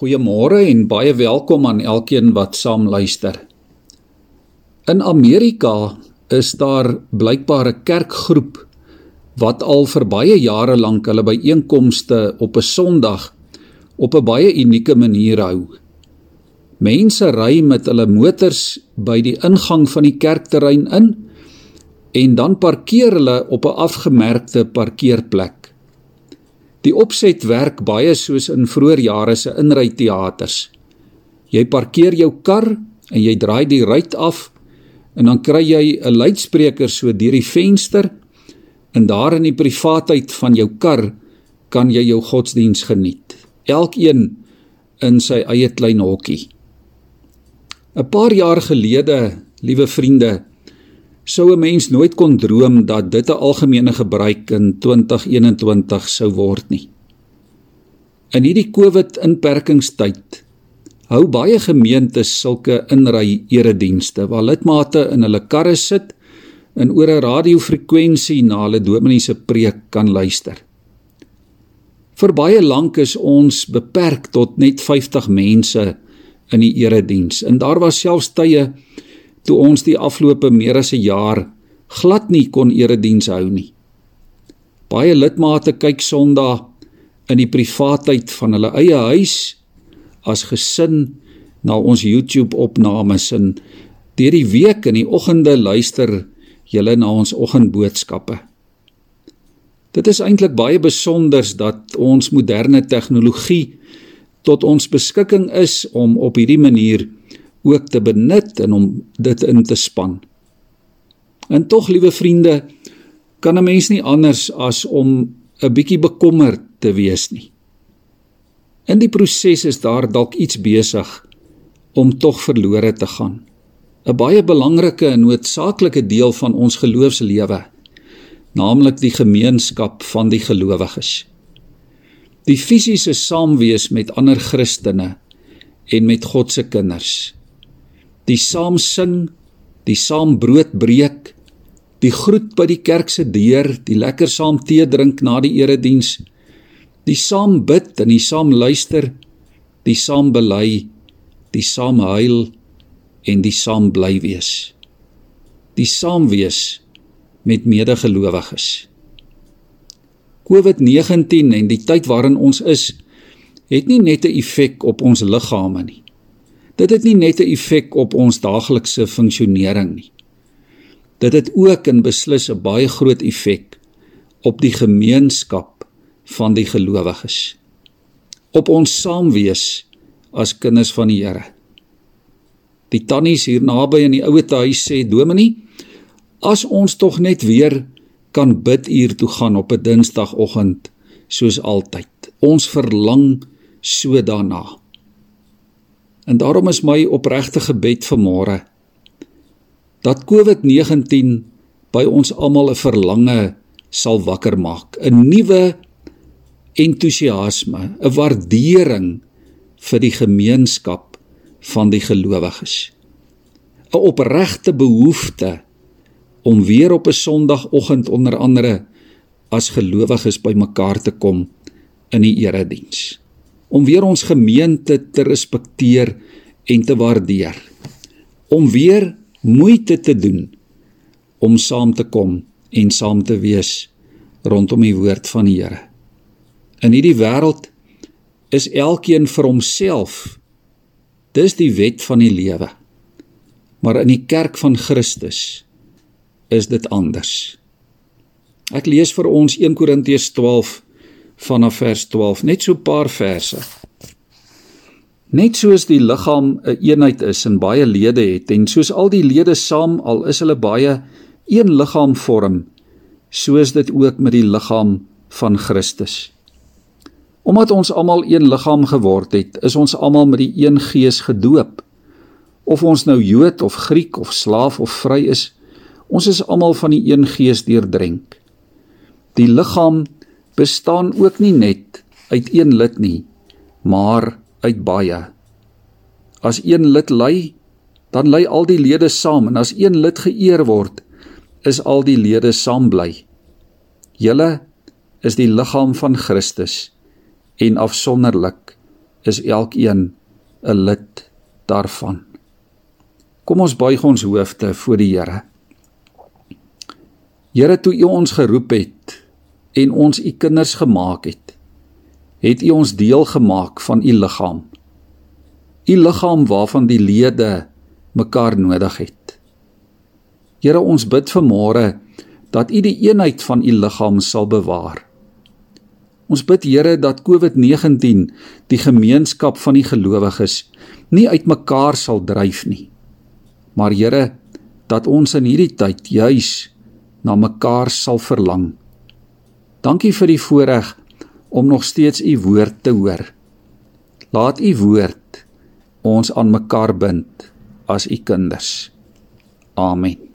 Goeiemôre en baie welkom aan elkeen wat saam luister. In Amerika is daar blykbaar 'n kerkgroep wat al vir baie jare lank hulle byeenkomste op 'n Sondag op 'n baie unieke manier hou. Mense ry met hulle motors by die ingang van die kerkterrein in en dan parkeer hulle op 'n afgemerkte parkeerplek. Die opset werk baie soos in vroeë jare se inryteaters. Jy parkeer jou kar en jy draai die ruit af en dan kry jy 'n luidspreker so deur die venster en daar in die privaatheid van jou kar kan jy jou godsdiens geniet. Elkeen in sy eie klein hokkie. 'n Paar jaar gelede, liewe vriende, sou 'n mens nooit kon droom dat dit 'n algemene gebruik in 2021 sou word nie. In hierdie COVID-inperkingstyd hou baie gemeentes sulke inry eredienste waar lidmate in hulle karre sit en oor 'n radiofrekwensie na hulle dominee se preek kan luister. Vir baie lank is ons beperk tot net 50 mense in die erediens en daar was selfs tye toe ons die afgelope meer as 'n jaar glad nie kon erediens hou nie. Baie lidmate kyk Sondag in die privaatheid van hulle eie huis as gesin na ons YouTube opnames en deur die week in die oggende luister julle na ons oggendboodskappe. Dit is eintlik baie besonders dat ons moderne tegnologie tot ons beskikking is om op hierdie manier ook te benut en om dit in te span. En tog, liewe vriende, kan 'n mens nie anders as om 'n bietjie bekommerd te wees nie. In die proses is daar dalk iets besig om tog verlore te gaan. 'n Baie belangrike en noodsaaklike deel van ons geloofslewe, naamlik die gemeenskap van die gelowiges. Die fisiese saamwees met ander Christene en met God se kinders die saam sing, die saam brood breek, die groet by die kerk se deur, die lekker saam tee drink na die erediens, die saam bid en die saam luister, die saam bely, die saam huil en die saam bly wees. Die saam wees met medegelowiges. COVID-19 en die tyd waarin ons is, het nie net 'n effek op ons liggame nie. Dit het nie net 'n effek op ons daaglikse funksionering nie. Dit het ook en beslis 'n baie groot effek op die gemeenskap van die gelowiges. Op ons saamwees as kinders van die Here. Die tannies hier naby in die ouete huis sê Dominie, as ons tog net weer kan bid uur toe gaan op 'n Dinsdagoggend soos altyd. Ons verlang so daarna. En daarom is my opregte gebed vir môre dat COVID-19 by ons almal 'n verlange sal wakker maak, 'n nuwe entoesiasme, 'n waardering vir die gemeenskap van die gelowiges. 'n Opregte behoefte om weer op 'n Sondagoggend onder andere as gelowiges bymekaar te kom in die erediens om weer ons gemeente te respekteer en te waardeer. Om weer moeite te doen om saam te kom en saam te wees rondom die woord van die Here. In hierdie wêreld is elkeen vir homself. Dis die wet van die lewe. Maar in die kerk van Christus is dit anders. Ek lees vir ons 1 Korintiërs vanaf vers 12, net so 'n paar verse. Net soos die liggaam 'n een eenheid is en baie lede het en soos al die lede saam al is hulle baie een liggaam vorm, so is dit ook met die liggaam van Christus. Omdat ons almal een liggaam geword het, is ons almal met die een gees gedoop. Of ons nou Jood of Griek of slaaf of vry is, ons is almal van die een gees deurdrenk. Die liggaam bestaan ook nie net uit een lid nie, maar uit baie. As een lid ly, dan ly al die lede saam en as een lid geëer word, is al die lede saam bly. Julle is die liggaam van Christus en afsonderlik is elkeen 'n lid daarvan. Kom ons buig ons hoofde voor die Here. Here, toe U ons geroep het en ons U kinders gemaak het, het U ons deel gemaak van U liggaam. U liggaam waarvan die lede mekaar nodig het. Here, ons bid vanmôre dat U die eenheid van U liggaam sal bewaar. Ons bid Here dat COVID-19 die gemeenskap van die gelowiges nie uitmekaar sal dryf nie. Maar Here, dat ons in hierdie tyd juis na mekaar sal verlang. Dankie vir die voorreg om nog steeds u woord te hoor. Laat u woord ons aan mekaar bind as u kinders. Amen.